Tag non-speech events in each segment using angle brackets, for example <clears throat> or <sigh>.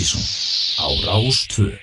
Ástísson á Rástvö.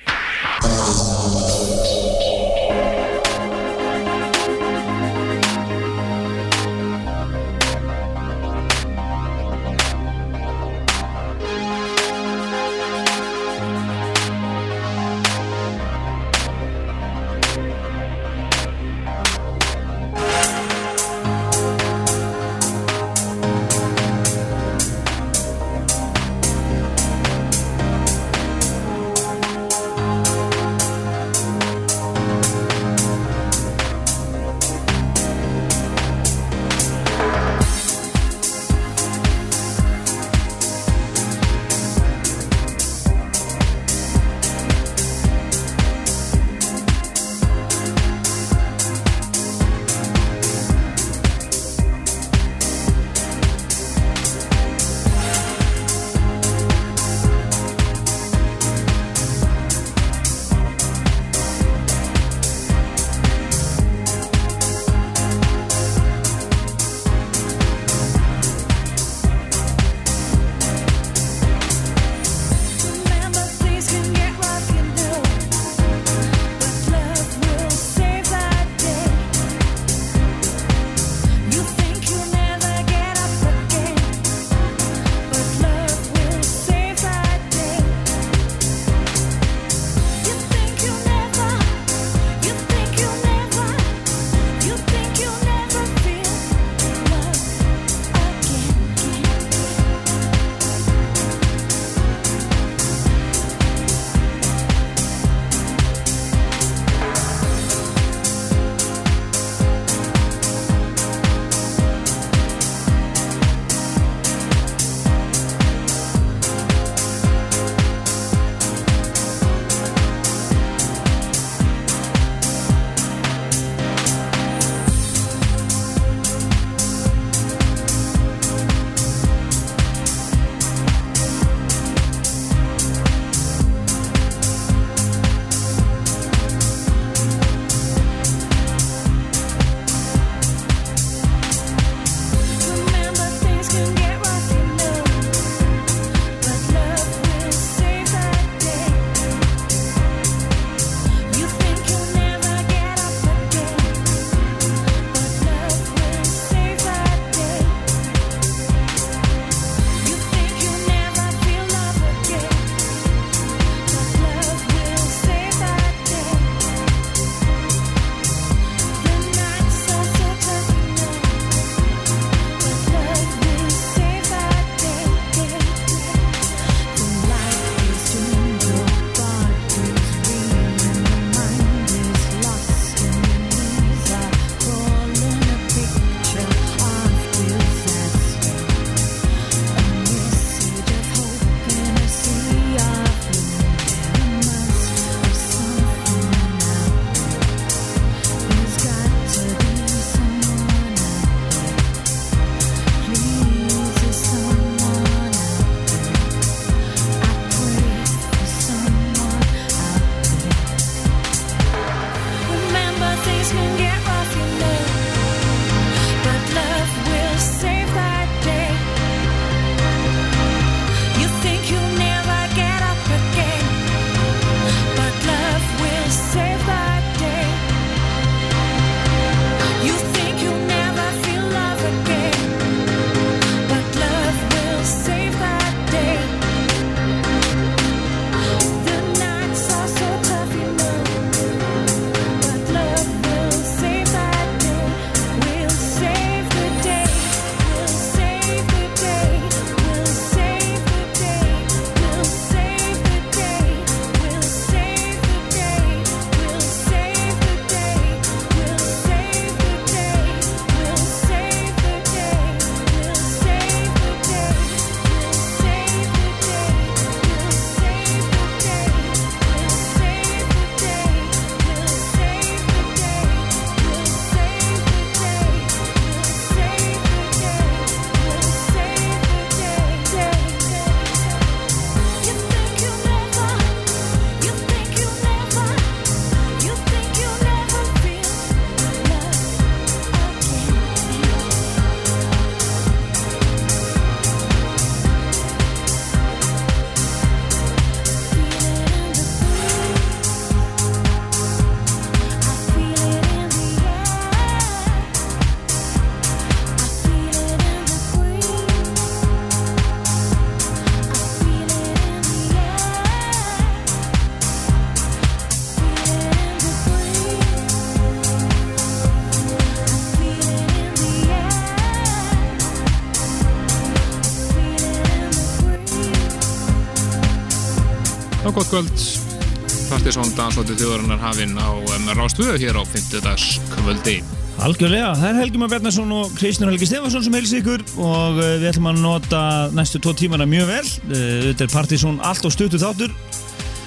Dansóttu þjóðarinnar hafinn á um, Rástvöðu hér á 50 dags kvöldi. Algjörlega, það er Helgi Már Bjarnason og Kristján Helgi Stefansson sem heilsi ykkur og uh, við ætlum að nota næstu tvo tímana mjög vel. Þetta er Partisón allt og stuttu þáttur.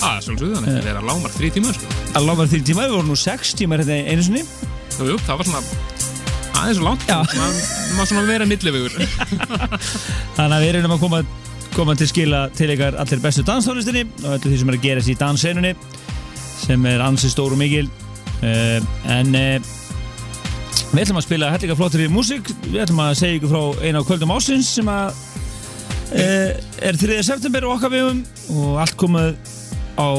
Það er svolítið, þannig að það er að lámar þrý tíma, sko. Það lágar því tíma, við vorum nú sex tímar hérna einu sinni. Jú, það var svona aðeins og langt. Það var svona að vera millivegur. <laughs> Þannig að við erum að koma, koma til skila til ykkar allir bestu danstónlistinni og öllu því sem er að gerast í dansseinunni sem er ansið stór og mikil. Uh, en uh, við ætlum að spila hellinga flottir í músík. Við ætlum að segja ykkur frá eina á kvöldum ásins sem að uh, er 3. september og okkar vegum og allt komið á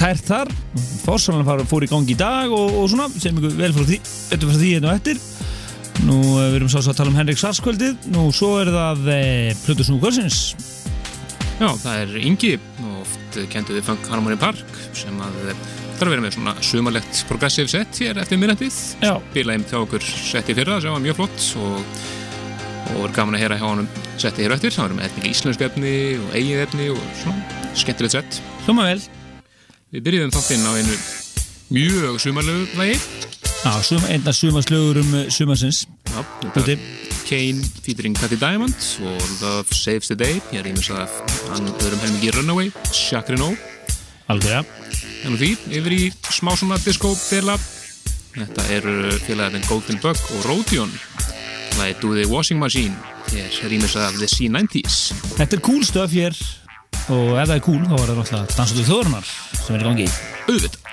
tært þar. Fórsalan fór í gangi í dag og, og svona, segjum ykkur vel frá því, eftir frá því einn og eftir. Nú eh, við erum svo að tala um Henrik Svarskvöldið Nú svo er það e, Plutus Nú Kvölsins Já, það er Ingi, oft kentu við Funk Harmony Park, sem að eh, er að vera með svona sumarlegt progressive set hér eftir minnættið. Já. Bilaði hjá okkur seti fyrra, sem var mjög flott og, og var gaman að heyra hjá honum seti hér eftir. Það var með íslensku efni og eigið efni og svona skemmtilegt sett. Hljóma vel Við byrjuðum þáttinn á einu mjög sumarlegu lagi. Já, einna sumarslögur um eh, sumarsins Já, þetta er Kane featuring Cathy Diamond og Love Saves the Day. Ég er ímest að hann öðrum helmingi Runaway, Chakrino. Algjörða En úr því, yfir í smá svona disco-dela. Þetta eru félagarinn Golden Bug og Rodion. Það er Do the Washing Machine. Ég er rýmis af The C90s. Þetta er cool stöf hér Og ef það er cool þá er það náttúrulega Dansuðu þjóðurnar sem er í gangi Auðvitað.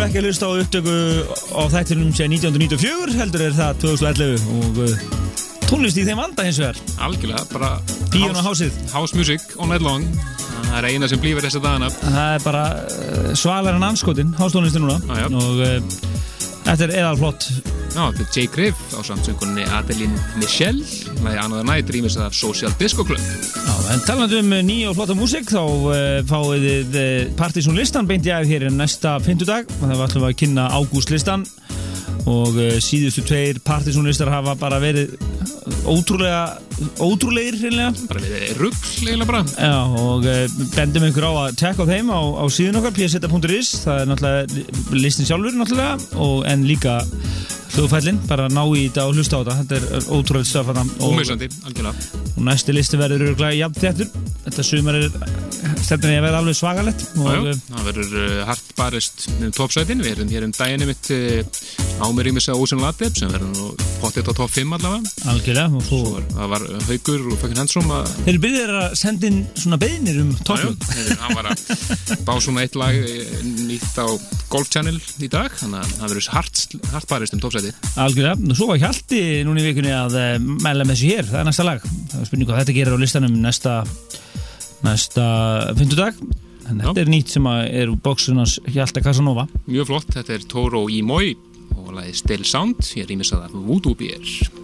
Eru ekki að hlusta á upptöku á þættinum sem 1994 heldur er það 2011 og uh, tónlist í þeim vanda hins vegar. Algjörlega, bara Bíón og hásið. House music all night long. Það er eina sem blífur þessa dagana. Það er bara uh, svalar en anskotin hástónlistin núna. Ah, og uh, þetta er eðal flott Já, þetta er Jay Griff á samsöngunni Adeline Michelle Læði Another Night rýmis af Social Disco Club en talandi um uh, nýja og flotta músík þá uh, fáið þið uh, Partizón listan beint í aðeins hér en næsta fymtudag og það var alltaf að kynna ágúst listan og uh, síðustu tveir Partizón listar hafa bara verið ótrúlega ótrúlegir hreinlega. Bara við rugg, eiginlega bara. Já, og uh, bendum ykkur á að tekka á þeim á, á síðun okkar, pseta.is það er náttúrulega listin sjálfur náttúrulega og, en líka hljóðfællin, bara ná í þetta og hlusta á þetta. Þetta er ótrúlega stöf og, algjörlega og næsti listi verður jafn þettur þetta sumar er stefnir að vera alveg já, uh, það verður uh, hart barist um topsætin, við erum hér um daginn mitt uh, ámur rýmis af Ocean Lateb sem verður pottet á top 5 allavega. Algjörlega Svo var, það var Haugur og Fucking Handsome að þeir byrðir að senda inn svona beðnir um þeir- hann var að bá svona eitt lag eh, nýtt á Golf Channel í dag. Þannig að það verður hart, hart barist um topsæti algjörlega, og svo var Hjalti núna í vikunni að mæla með þessu hér. Það er næsta lag, það er spurning hvað þetta gerir á listanum næsta næsta fymtudag en þetta Já. er nýtt sem að er bóksunars Hjalta Casanova Mjög flott, þetta er Toro Imoi og lagið Still Sound, ég rýmis að það Voodoo Beer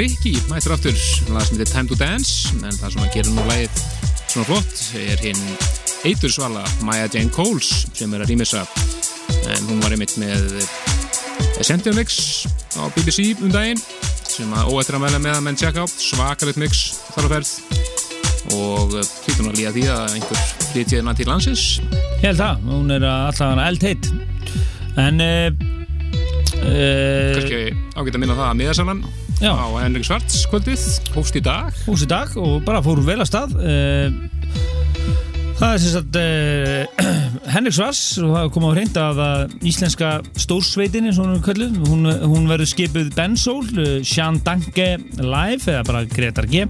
Tricky mættur aftur. Lag sem heitir Time to Dance en það sem að gera nú lagið svona flott er hinn eitur svala Maya Jane Coles sem er að rýmisa en hún var einmitt með Essential Mix á BBC um daginn sem að óættir að meðlega með að menn tjekka á. Svakalit mix þar á ferð. Og hlýtur hún að líða því að einhver flytið hennar til landsins. Ég held það, hún er alltaf hana eldheit. En uh, uh, kannski ágætt að minna það að miðarsalan Já. á Henrik Svarts kvöldið. Hófst í dag. Hús í dag og bara fór vel að stað. Uh, það er sem sagt uh, Henrik Svars og það kom á hreint að að íslenska stórsveitin hún hún, hún verður skipuð Bensól Sján Danke Live eða bara Gretar G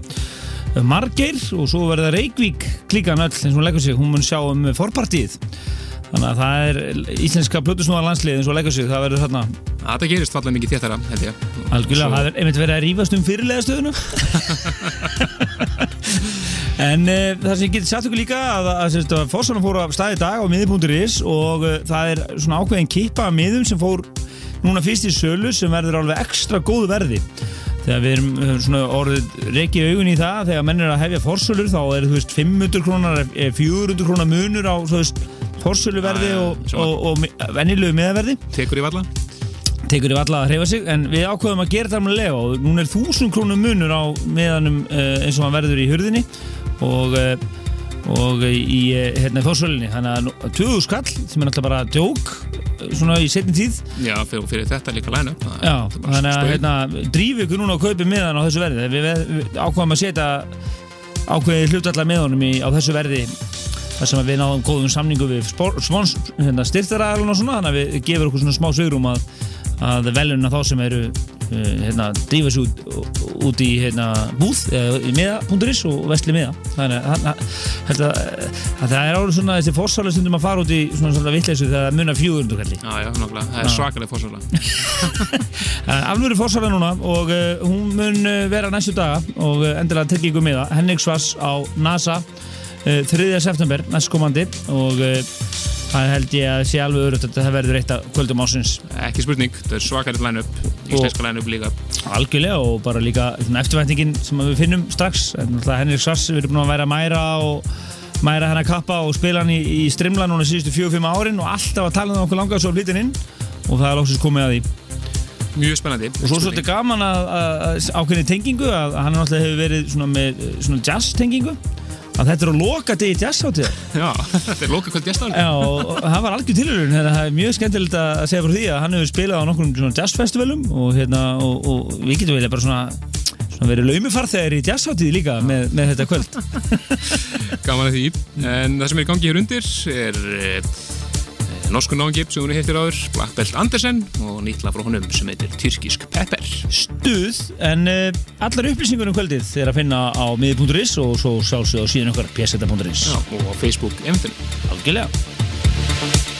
Margeir og svo verður það Reykvík klíkan öll eins og hún leggur sig, hún mun sjá um forpartíð þannig að það er íslenska plötusnúða landslið eins og leggur sig, það verður þarna Það gerist fallega mikið þéttara, held ég. Algjörlega, Svo- það er einmitt verið að rífast um fyrirlega stöðuna <laughs> En uh, það sem ég geti sagt ykkur líka að, að, að, að Fossanum fór af stað í dag á miði.is og uh, það er svona ákveðin kippa af miðum sem fór núna fyrst í sölu sem verður alveg ekstra góðu verði. Þegar við erum höfum svona orðið reikið augun í það þegar menn er að hefja forsölur þá er þú veist 500 krónar eh, 400 krónar munur á já, og, og, og venjulegu miðaverði. Tekur í valla? tekur yfir alla að hreyfa sig en við ákveðum að gera það með lega og núna er þúsund krónum munur á meðanum uh, eins og hann verður í hurðinni og, og í hérna fórsvölinni þannig að nú- 2000 skall sem er náttúrulega bara djók svona í setni tíð. Já, fyrir, fyrir þetta líka læna. Já, þannig að hérna, drífi ykkur núna og kaupi miðan á þessu verði. Við, við, við ákveðum að setja ákveði hlutallar í, á þessu verði þar sem við náðum góðum samningu við hérna, styrtaræðalun og svona þannig að við gefur okkur svona smá svigrum að, að velunna þá sem eru uh, hérna, drífa sig út, út í hérna, búð í miða.is og vestli miða. Þannig að, að, að, að það er árið svona þessi fórsálega stundum að fara út í svona, svona vittleysu þegar það munar 400 kalli Já, já, nákvæmlega. Það er svakalega fórsvöla. <laughs> Alvöru fórsálega núna og uh, hún mun vera næstu daga og endilega tryggingu með það Henrik Svars á NASA 3. september næstkomandi og uh, það held ég að sé alveg örugt að það verður eitt af kvöldum ásins Ekki spurning, það er svakalega læna upp. Íslenska læna upp líka. algjörlega og bara líka eftirvæntingin sem við finnum strax Henrik Svars við erum búin að vera að mæra og mæra hennar kappa og spila hann í, í strimla núna síðustu fjög-fimm árin og alltaf að tala um okkur langar svo flytin inn og það er lóksins komið að því Mjög spennandi. Og svo svolítið gaman að, að, að ákveðni tengingu að hann náttúrulega hefur verið svona með eh, svona jazz tengingu að þetta er að loka degi jazzháttíðar Já, <laughs> þetta er loka kvöld gæstar. Já, og, það var algjör tilhörun þannig að það er mjög skemmtilegt að segja frá því að hann hefur spilað á nokkrum jazzfestivalum og, hérna, og, og við getum velja bara svona, svona verið laumifarþegar í jazzháttíði líka með, með þetta kvöld <laughs> Gaman að því. En það sem er í gangi hér undir er eh, norsku náðungip sem hún heitir áður, Black Belt Andersen og nýtla frá honum sem heitir Tyrkisk Pepper. Stuð, en uh, allar upplýsingur um kvöldið er að finna á miði.is og svo sjálfsögðu á síðan okkar pseta.is og á Facebook eventinu. Algjörlega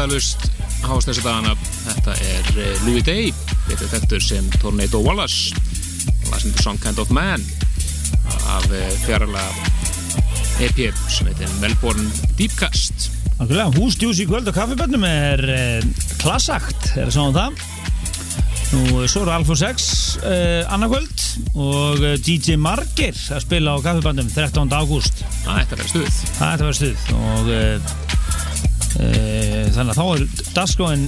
endalust hást þessi dagana. Þetta er eh, Louis Day betur þekktur sem Tornado Wallace. Sem heitir Some Kind of Man af eh, fjarlaga EP sem heitir Melbourne Deepcast húsdjús í kvöld og kaffibönnum er eh, klassakt, er það svona það? Nú, svo eru Alfa 6 eh, annarkvöld og DJ Margir að spila á kaffibönnum 13. ágúst. Það ætti að vera stuð. Það ætti að vera stuð og eh, eh, þannig að þá er daskóin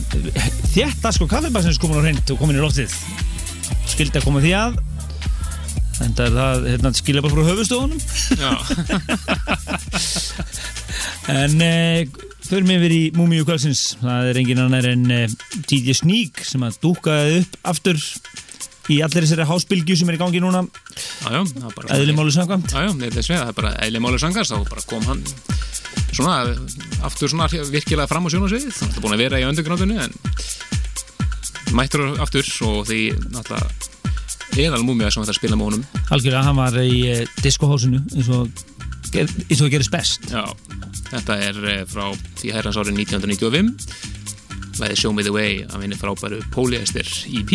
þétt daskó kaffibassins komin á hreint og komin í loftið. Skildi að koma því að en það er það, hérna, skilja bara frá höfustofunum <laughs> En uh, förum yfir í Múmiu kvöldsins. Það er engin annar en uh, DJ Sneak sem að dúkaði upp aftur í allir þessari hásbylgju sem er í gangi núna. Það er bara eðli máli sangast þá bara kom hann svona aftur svona virkilega fram á sjónasvið að það er búin að vera í undergroundinu en mættur aftur og því náttúrulega eðal múmið sem þetta spila með honum. Algjörlega hann var í uh, diskohásinu eins og ger- eins og það gerist best. Já, þetta er eh, frá því herrans árið 1995 Læði Show Me The Way af henni frábæru Polyester E EP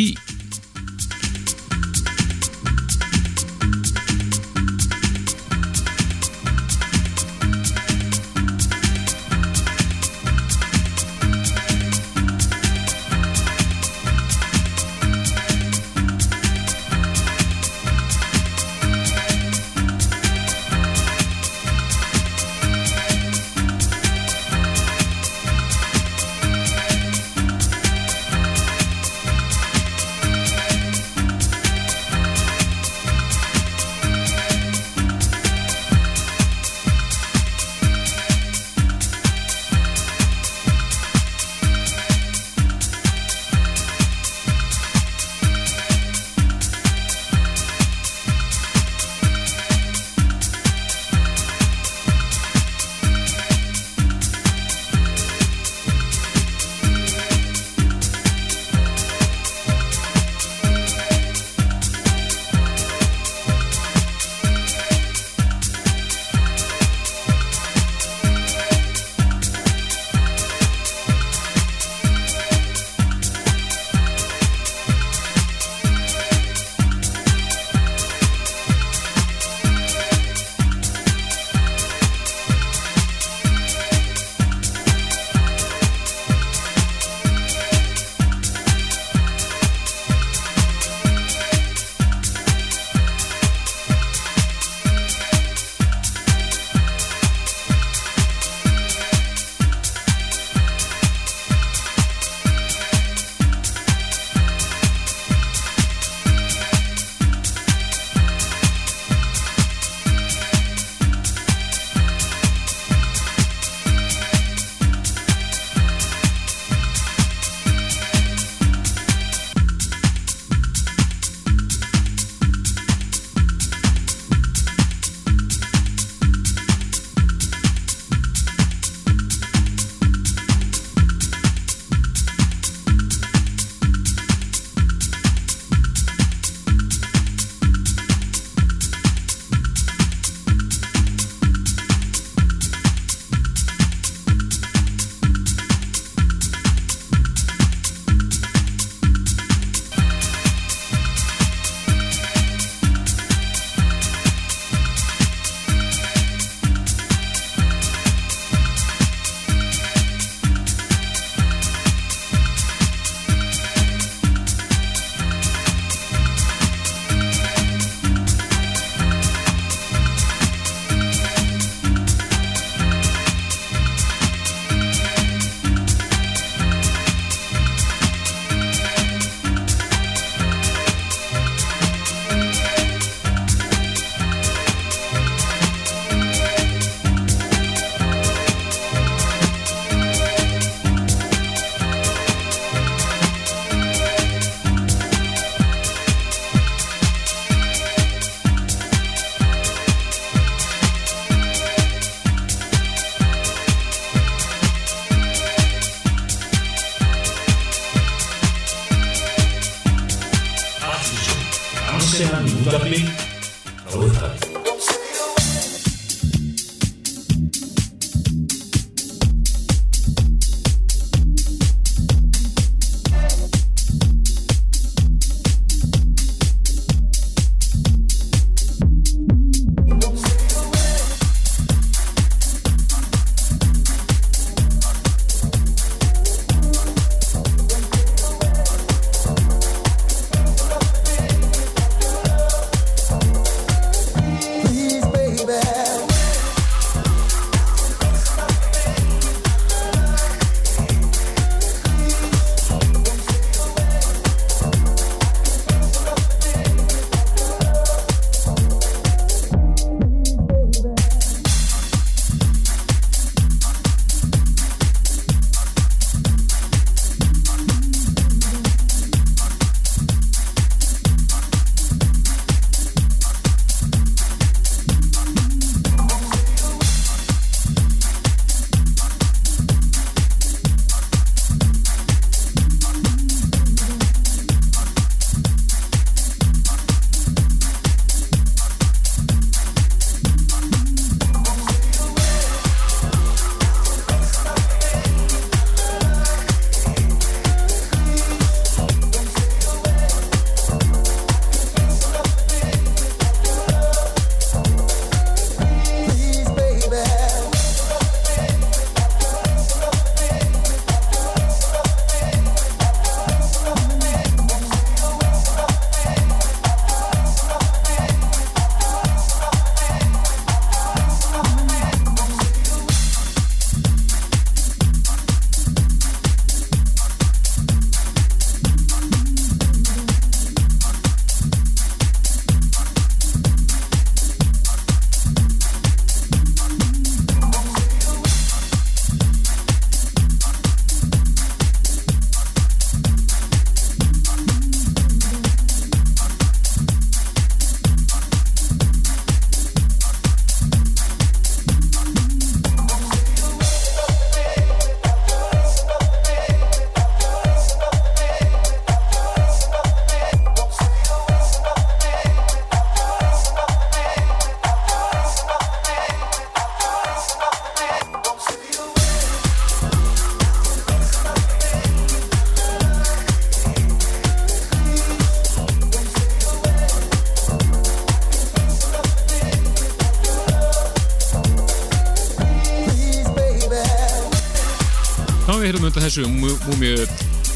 við hérna undan þessu múmiu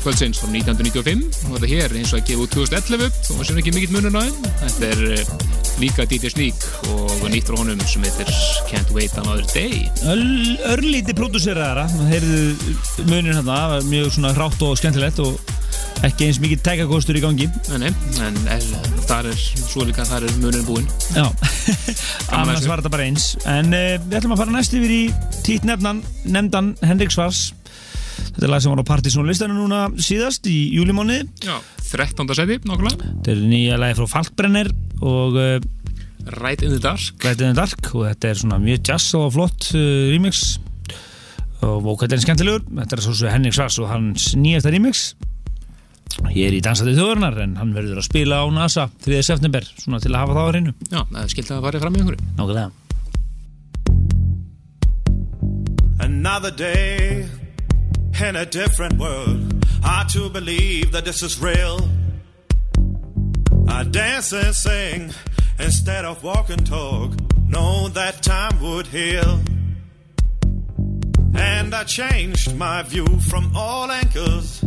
kvöldsins frá 1995 og þetta hér eins og að gefa út 2011 og sem ekki mikill munur náðum þetta er uh, líka DJ Sneak og nýtt frá honum sem heitir Can't Wait Another Day. Örlíti pródúseraðara. Heyrðu munir hérna mjög svona hrátt og skemmtilegt og ekki eins mikið tækakostur í gangi. Nei, en er, þar er svo líka þar er munin búinn. Já, <laughs> annars var þetta bara eins. En uh, við ætlum að fara næst yfir í tít nefnan, nefndan Henrik Svars Þetta er lag sem var á partysónlistanu núna síðast í júlimóni Já, 13. seti, nokkulega Þetta er nýja lagi frá Falkbrenner og uh, Right in the Dark. Right in the Dark og þetta er svona mjög jazz og flott uh, remix. Og vókættin skemmtilegur. Þetta er svo svo Henrik Svars og hans nýjasta remix Ég er í dansatið þjóðurnar en hann verður að spila á NASA 3. september, svona til að hafa það á hreinu. Já, það er skilt að farið fram í einhverju. Nákvæmlega. Another day in a different world. Hard to believe that this is real. I dance and sing instead of walk and talk. Know that time would heal. And I changed my view from all anchors.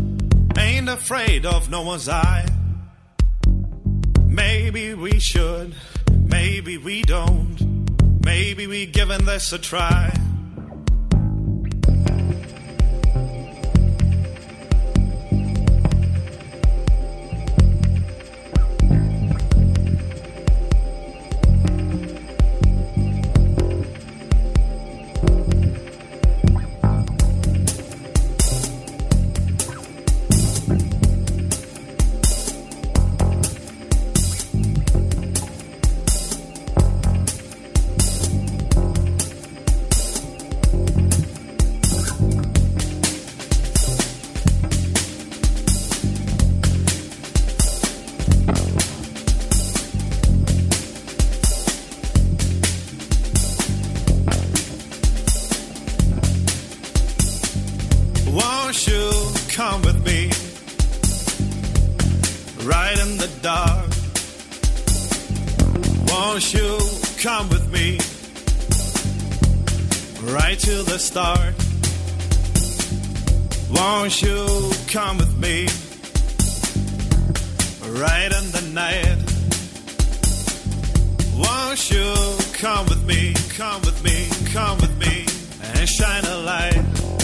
Ain't afraid of no one's eye. Maybe we should, maybe we don't. Maybe we giving this a try. Come with me? Right to the start. Won't you come with me? Right in the night. Won't you come with me? Come with me, come with me, and shine a light.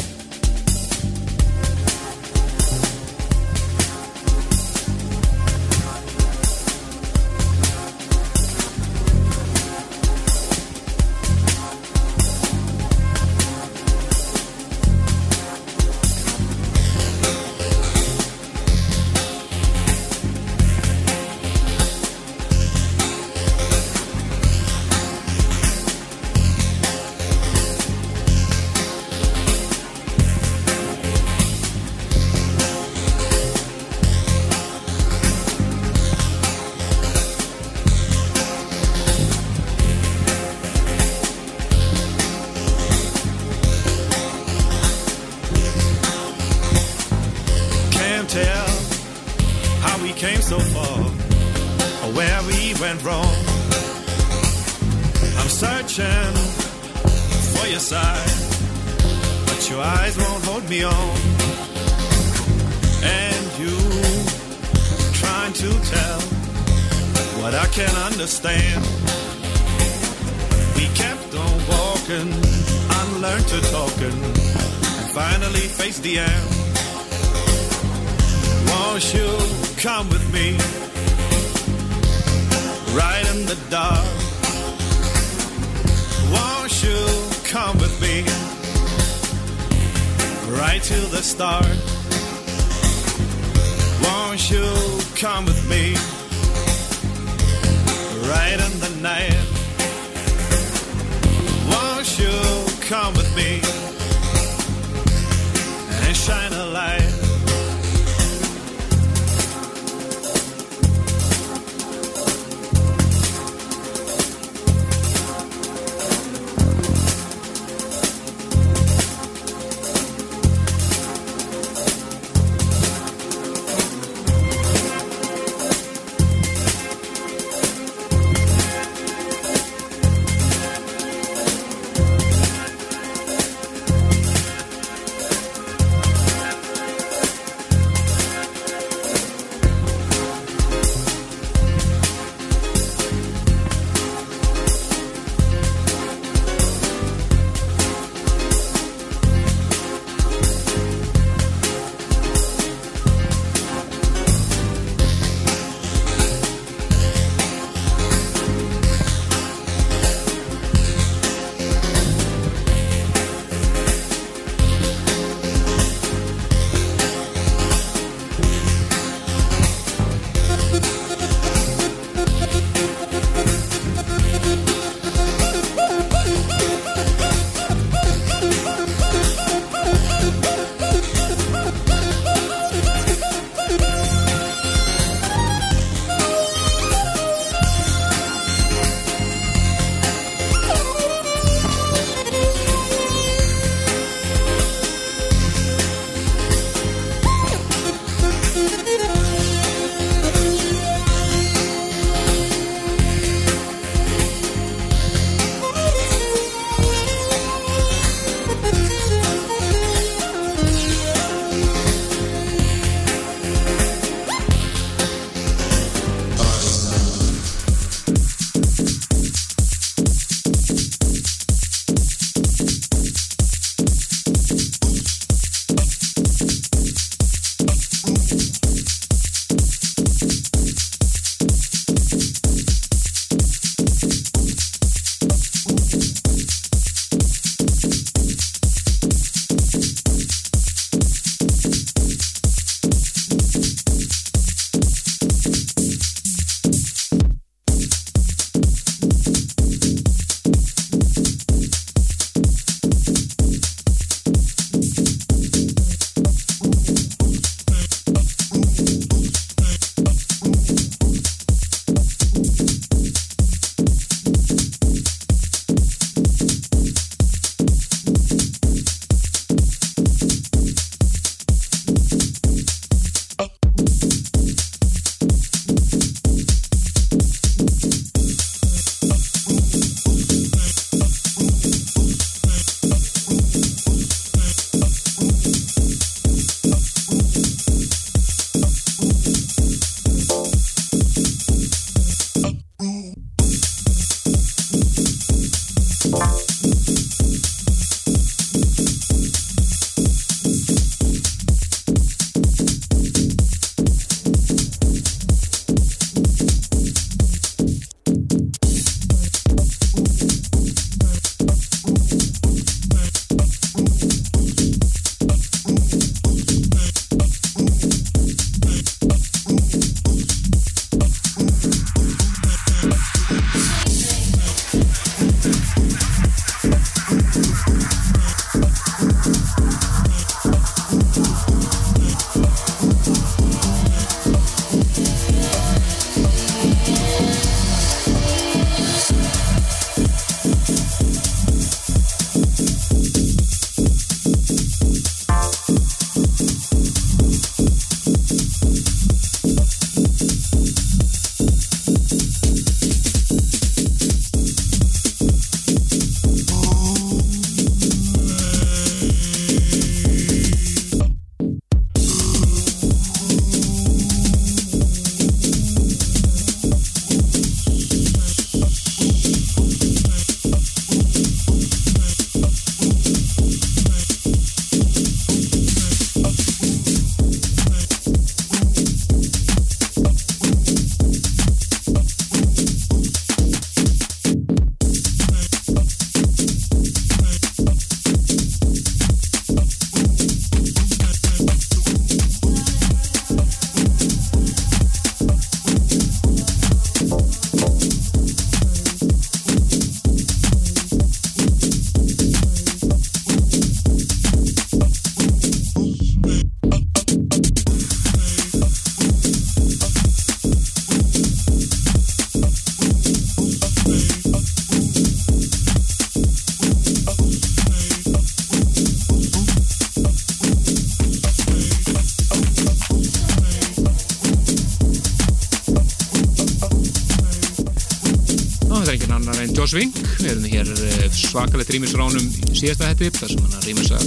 Vink við erum hér eh, svakalegt rýmisránum síðasta hætti, þar sem hann er rýmis að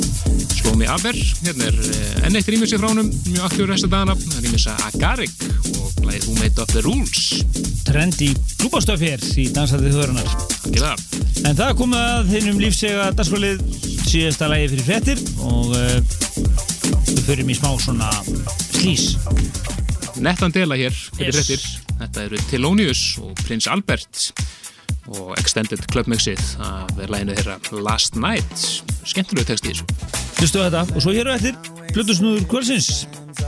Slómi Aber, hérna er eh, enn eitt rýmis í fránum, mjög aktíður resta dagana. Rýmis að Agarik og blæðið Who Made Up The Rules. Trendi klúbastöf hér í Dansætið þjóðurinnar En það kom að þinnum lífsega danskólið síðasta lægi fyrir frettir og uh, við förum í smá svona slís. Nettan dela hér fyrir frettir yes. Þetta eru Thelonious og Prins Albert og Extended Club Mixið af læginu þeirra Last Night. Skemmtilegu text í þessu. Hlustu þetta og svo hér á eftir Plutusnúður Kvölsins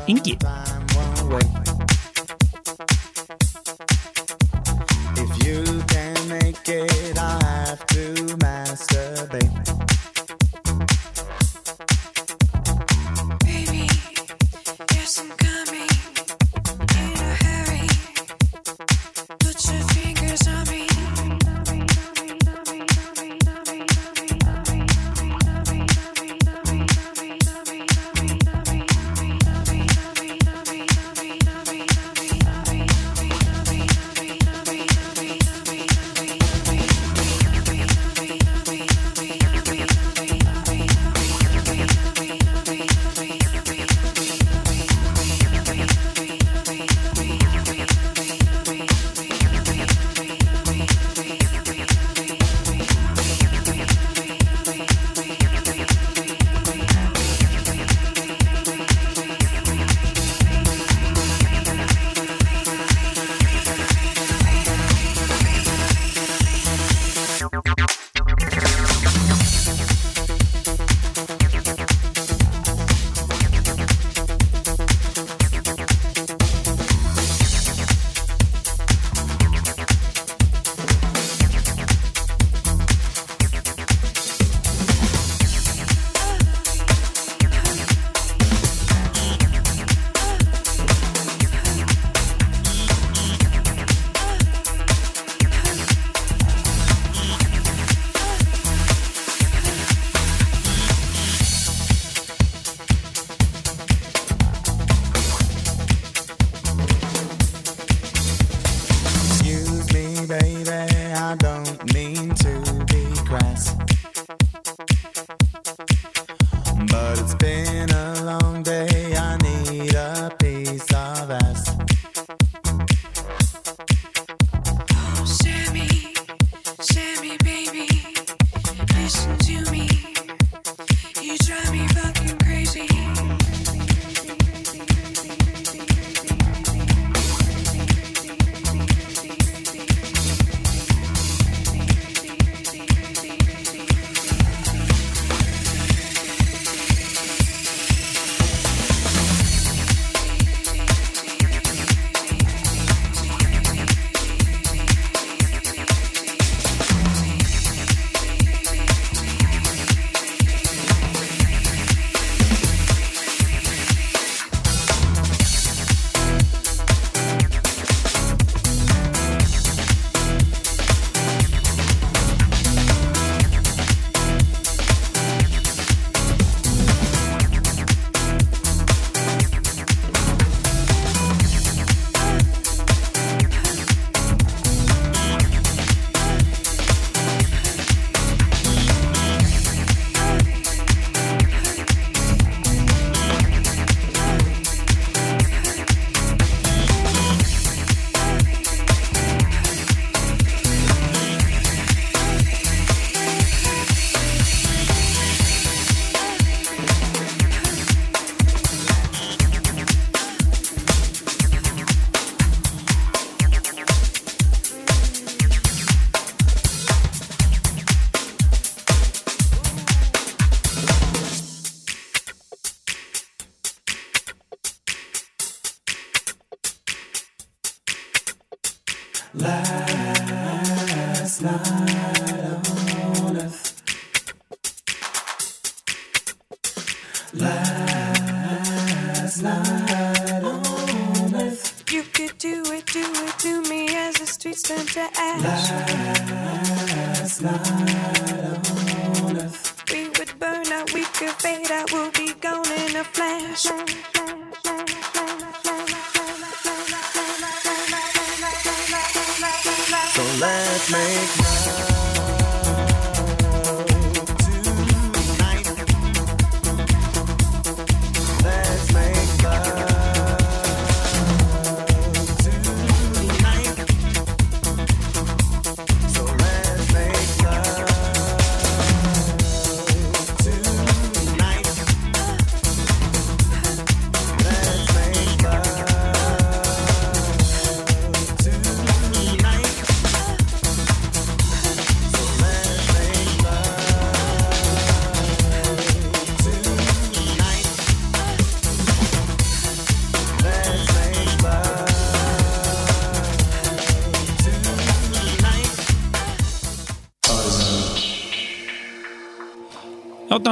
Ingi. If you can make it I have to masturbate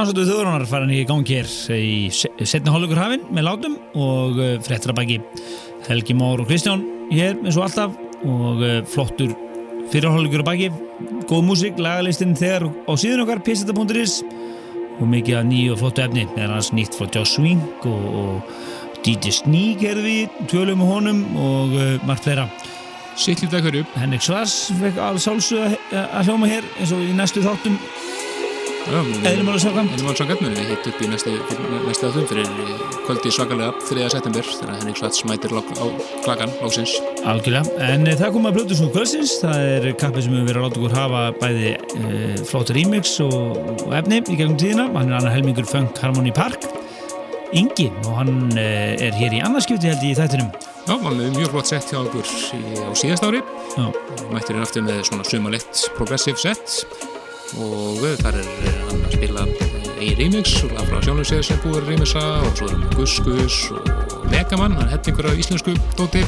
Dansöldu þjóðunar farin í gangi hér í setni hálfleikur hafinn með látum og eh, frettra baki. Helgi Már og Kristján hér eins og alltaf og eh, flottur fyrir hálfleikur baki. Góð músik, lagalistinn þegar á síðan okkar pseta.is og mikið að nýju og flottu efni það er hans nýtt frá Joss Swing og, og DJ Sneak er við tölum með honum og uh, margt fleira. Sittlítið að hverju? Henrik Svars fekk alls hálsu að hljóma hér eins og í næstu þáttum Eðlumála Sákam Eðlumála Sákam, við hitt upp í næstu þáttum fyrir kvöldi svakalega 3. september þegar Henrik Svats mætir á klagan lóksins Algjörlega, en eh, það kom að blödu svo kvöldsins, það er kappið sem við verðum að láta okkur hafa bæði e, flóta remix og, og efni í gegnum tíðina, hann er annar helmingur Funk Harmony Park. Ingi og hann e, er hér í annarskjöti held í þættinum. Já, hann er mjög flott sett hjá okkur í, á síðast ári. Já. mættir hann aftur með svona sumalett progressive set og þar er hann að spila í remix frá sjónusið sem búið remixa og svo erum við Gus Gus og Megaman, hann hett á íslensku dóti.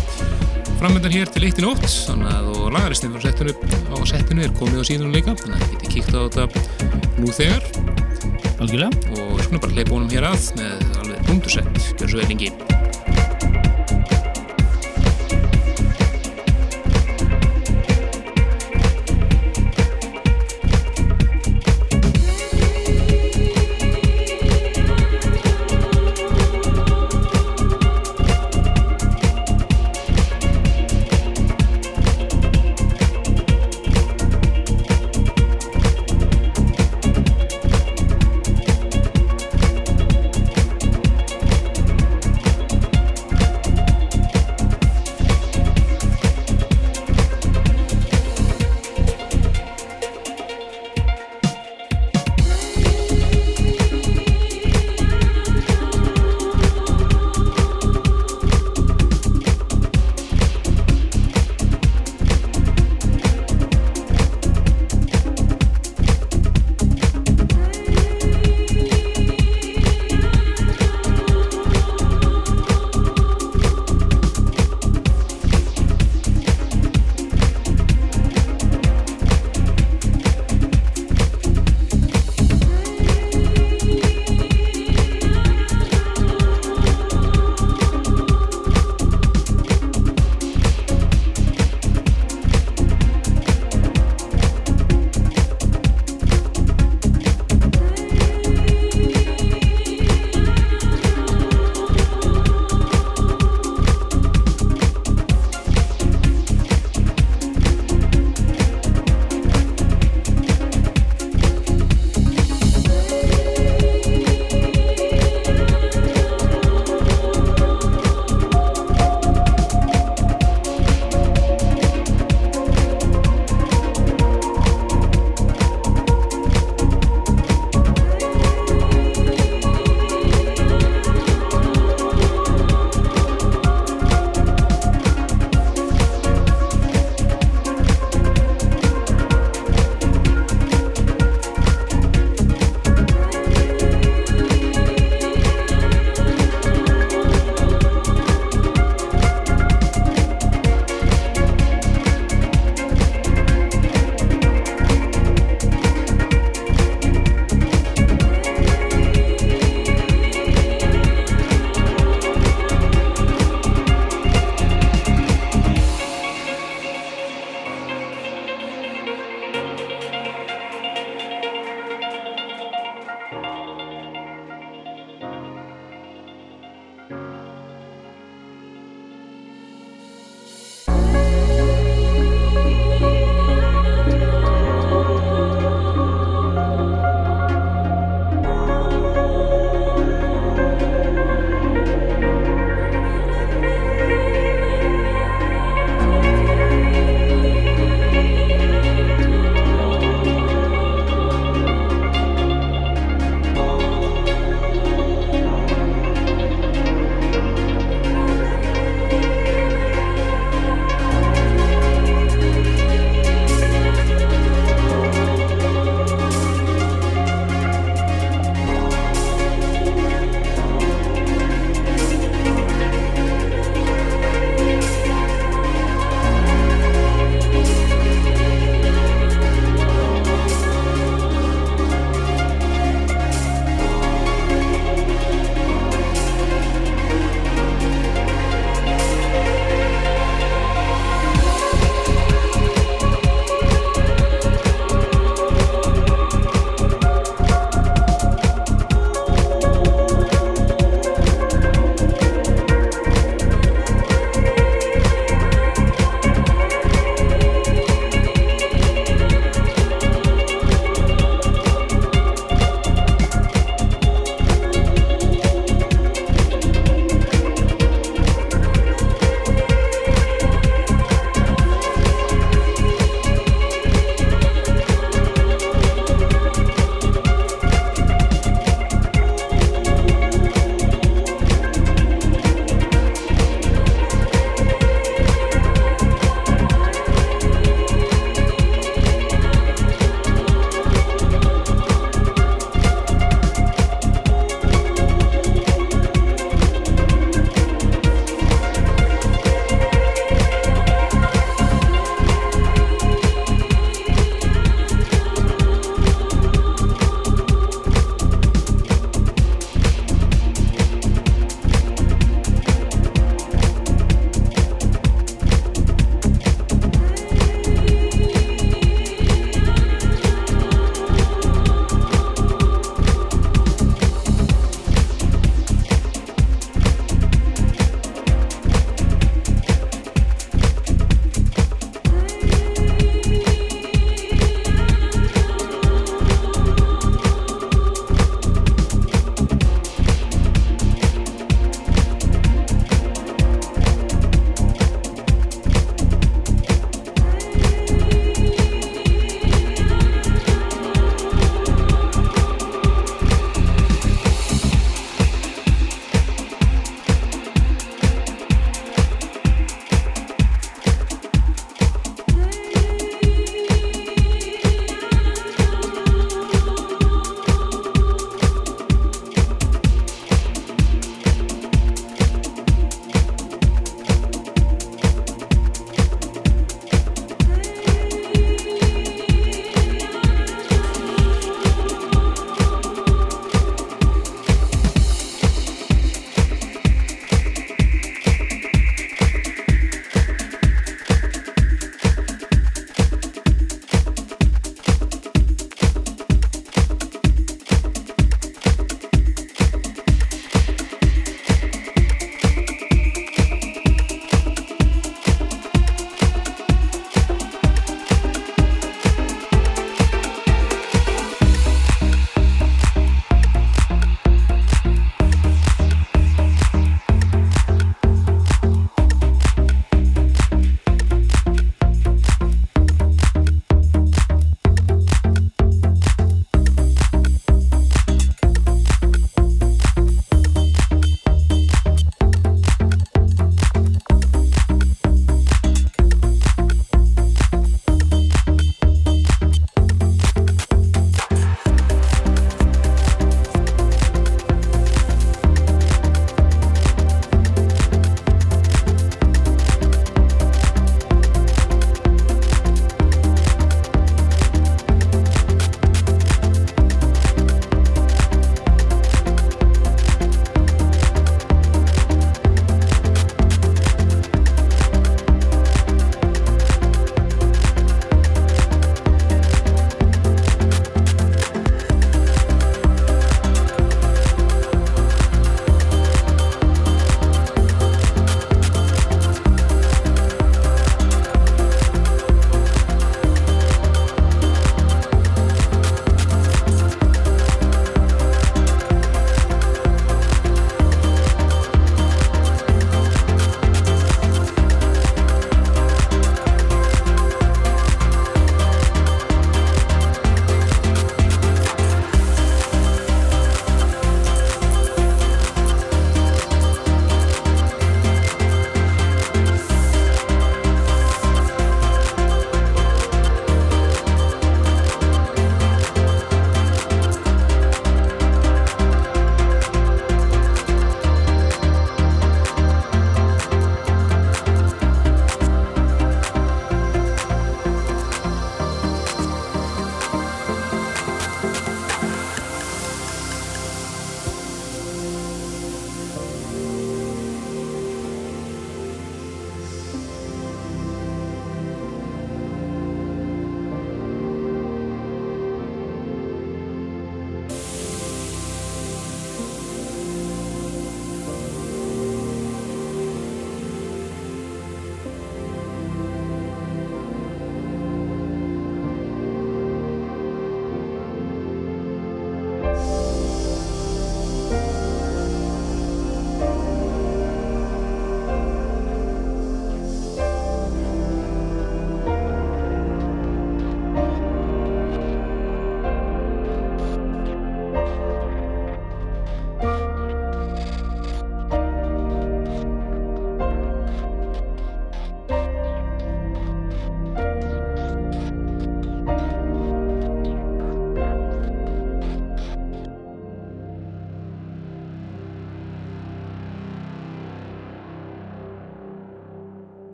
Framöndan hér til eitt í nótt þannig að og lagaristinn á settinu er komið á síðan líka þannig að geti kíkt á þetta nú þegar. Algjörlega. Og svona bara leipa honum hér að með alveg búndursett, gjör svo eða lengi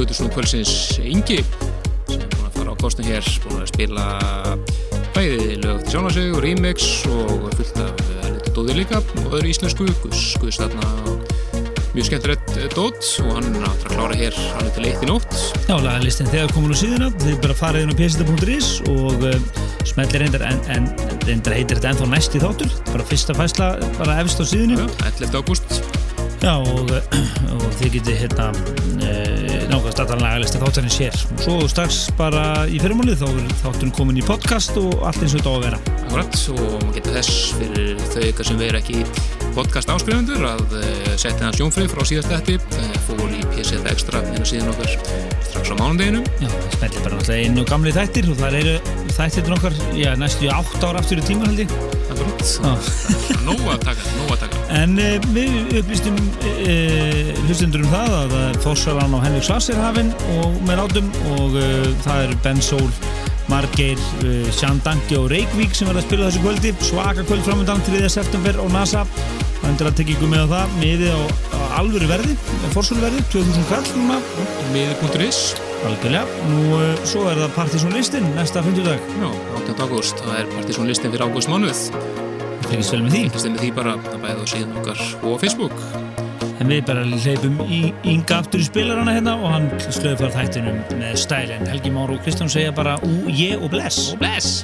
Plutusnú Kvölsins Ingi sem er búin að fara á kostinu hér búin að spila bæði lög til sjálfnarsög og remix og fullt af litur dóði líka og öðru íslensku. Skuðst þarna mjög skemmtilegt dót og hann er að klára hér alveg til eitt í nótt. Já, lagalistin þegar komin á síðuna þið bara farið inn á psita.is og uh, smellir reyndar en, en reyndar heitir þetta ennþá næsti þáttur bara fyrsta fæsla, bara efst á síðunni. 11. ágúst. Já, og, <clears throat> og þið getið hérna nákvæmst allan lagalisti þáttarinn sér og svo strax bara í fyrirmálið þá er þátturinn komin í podcast og allt eins og þetta á að vera. Akkurat, og maður getur þess fyrir þau ykkar sem verður ekki podcast áskrifundur að uh, setja hans Jónfrið frá síðast eftir uh, fór í PSF Extra en að síðan okkar strax á mánundeginu Já, það smellir bara náttúrulega og gamli þættir og það eru þættir okkar, já, næstu átt ára aftur í tíma held ég. Akkurat, nóg að taka, nóg að En uh, við upplýstum uh, hlustendur um það að fórsalan á Henrik Svars er hafinn og með rátum og uh, það er Ben Sol Margeir, Sjandangi og Reykjavík sem verða að spila þessu kvöldi. Svaka kvöld framöndan 3. september og NASA. Það endur að tekja ykkur með á það miðið á, á alvöru verði fórsöluverði, 2000 kall núna. Miðið.is algjörlega, nú svo er það Partizónlistin næsta 50 dag Já, 18. ágúst, það er Partizónlistin fyrir ágúst mánuð Fengist vel með því Fengist vel með því bara að bæða á síðan okkar og Facebook En við bara leipum í ynga aftur í spilarana hérna og hann slöði fyrir þættinum með stælinn. Helgi Már og Kristján segja bara ú, ég og bless. Og bless!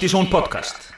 Partíson podcast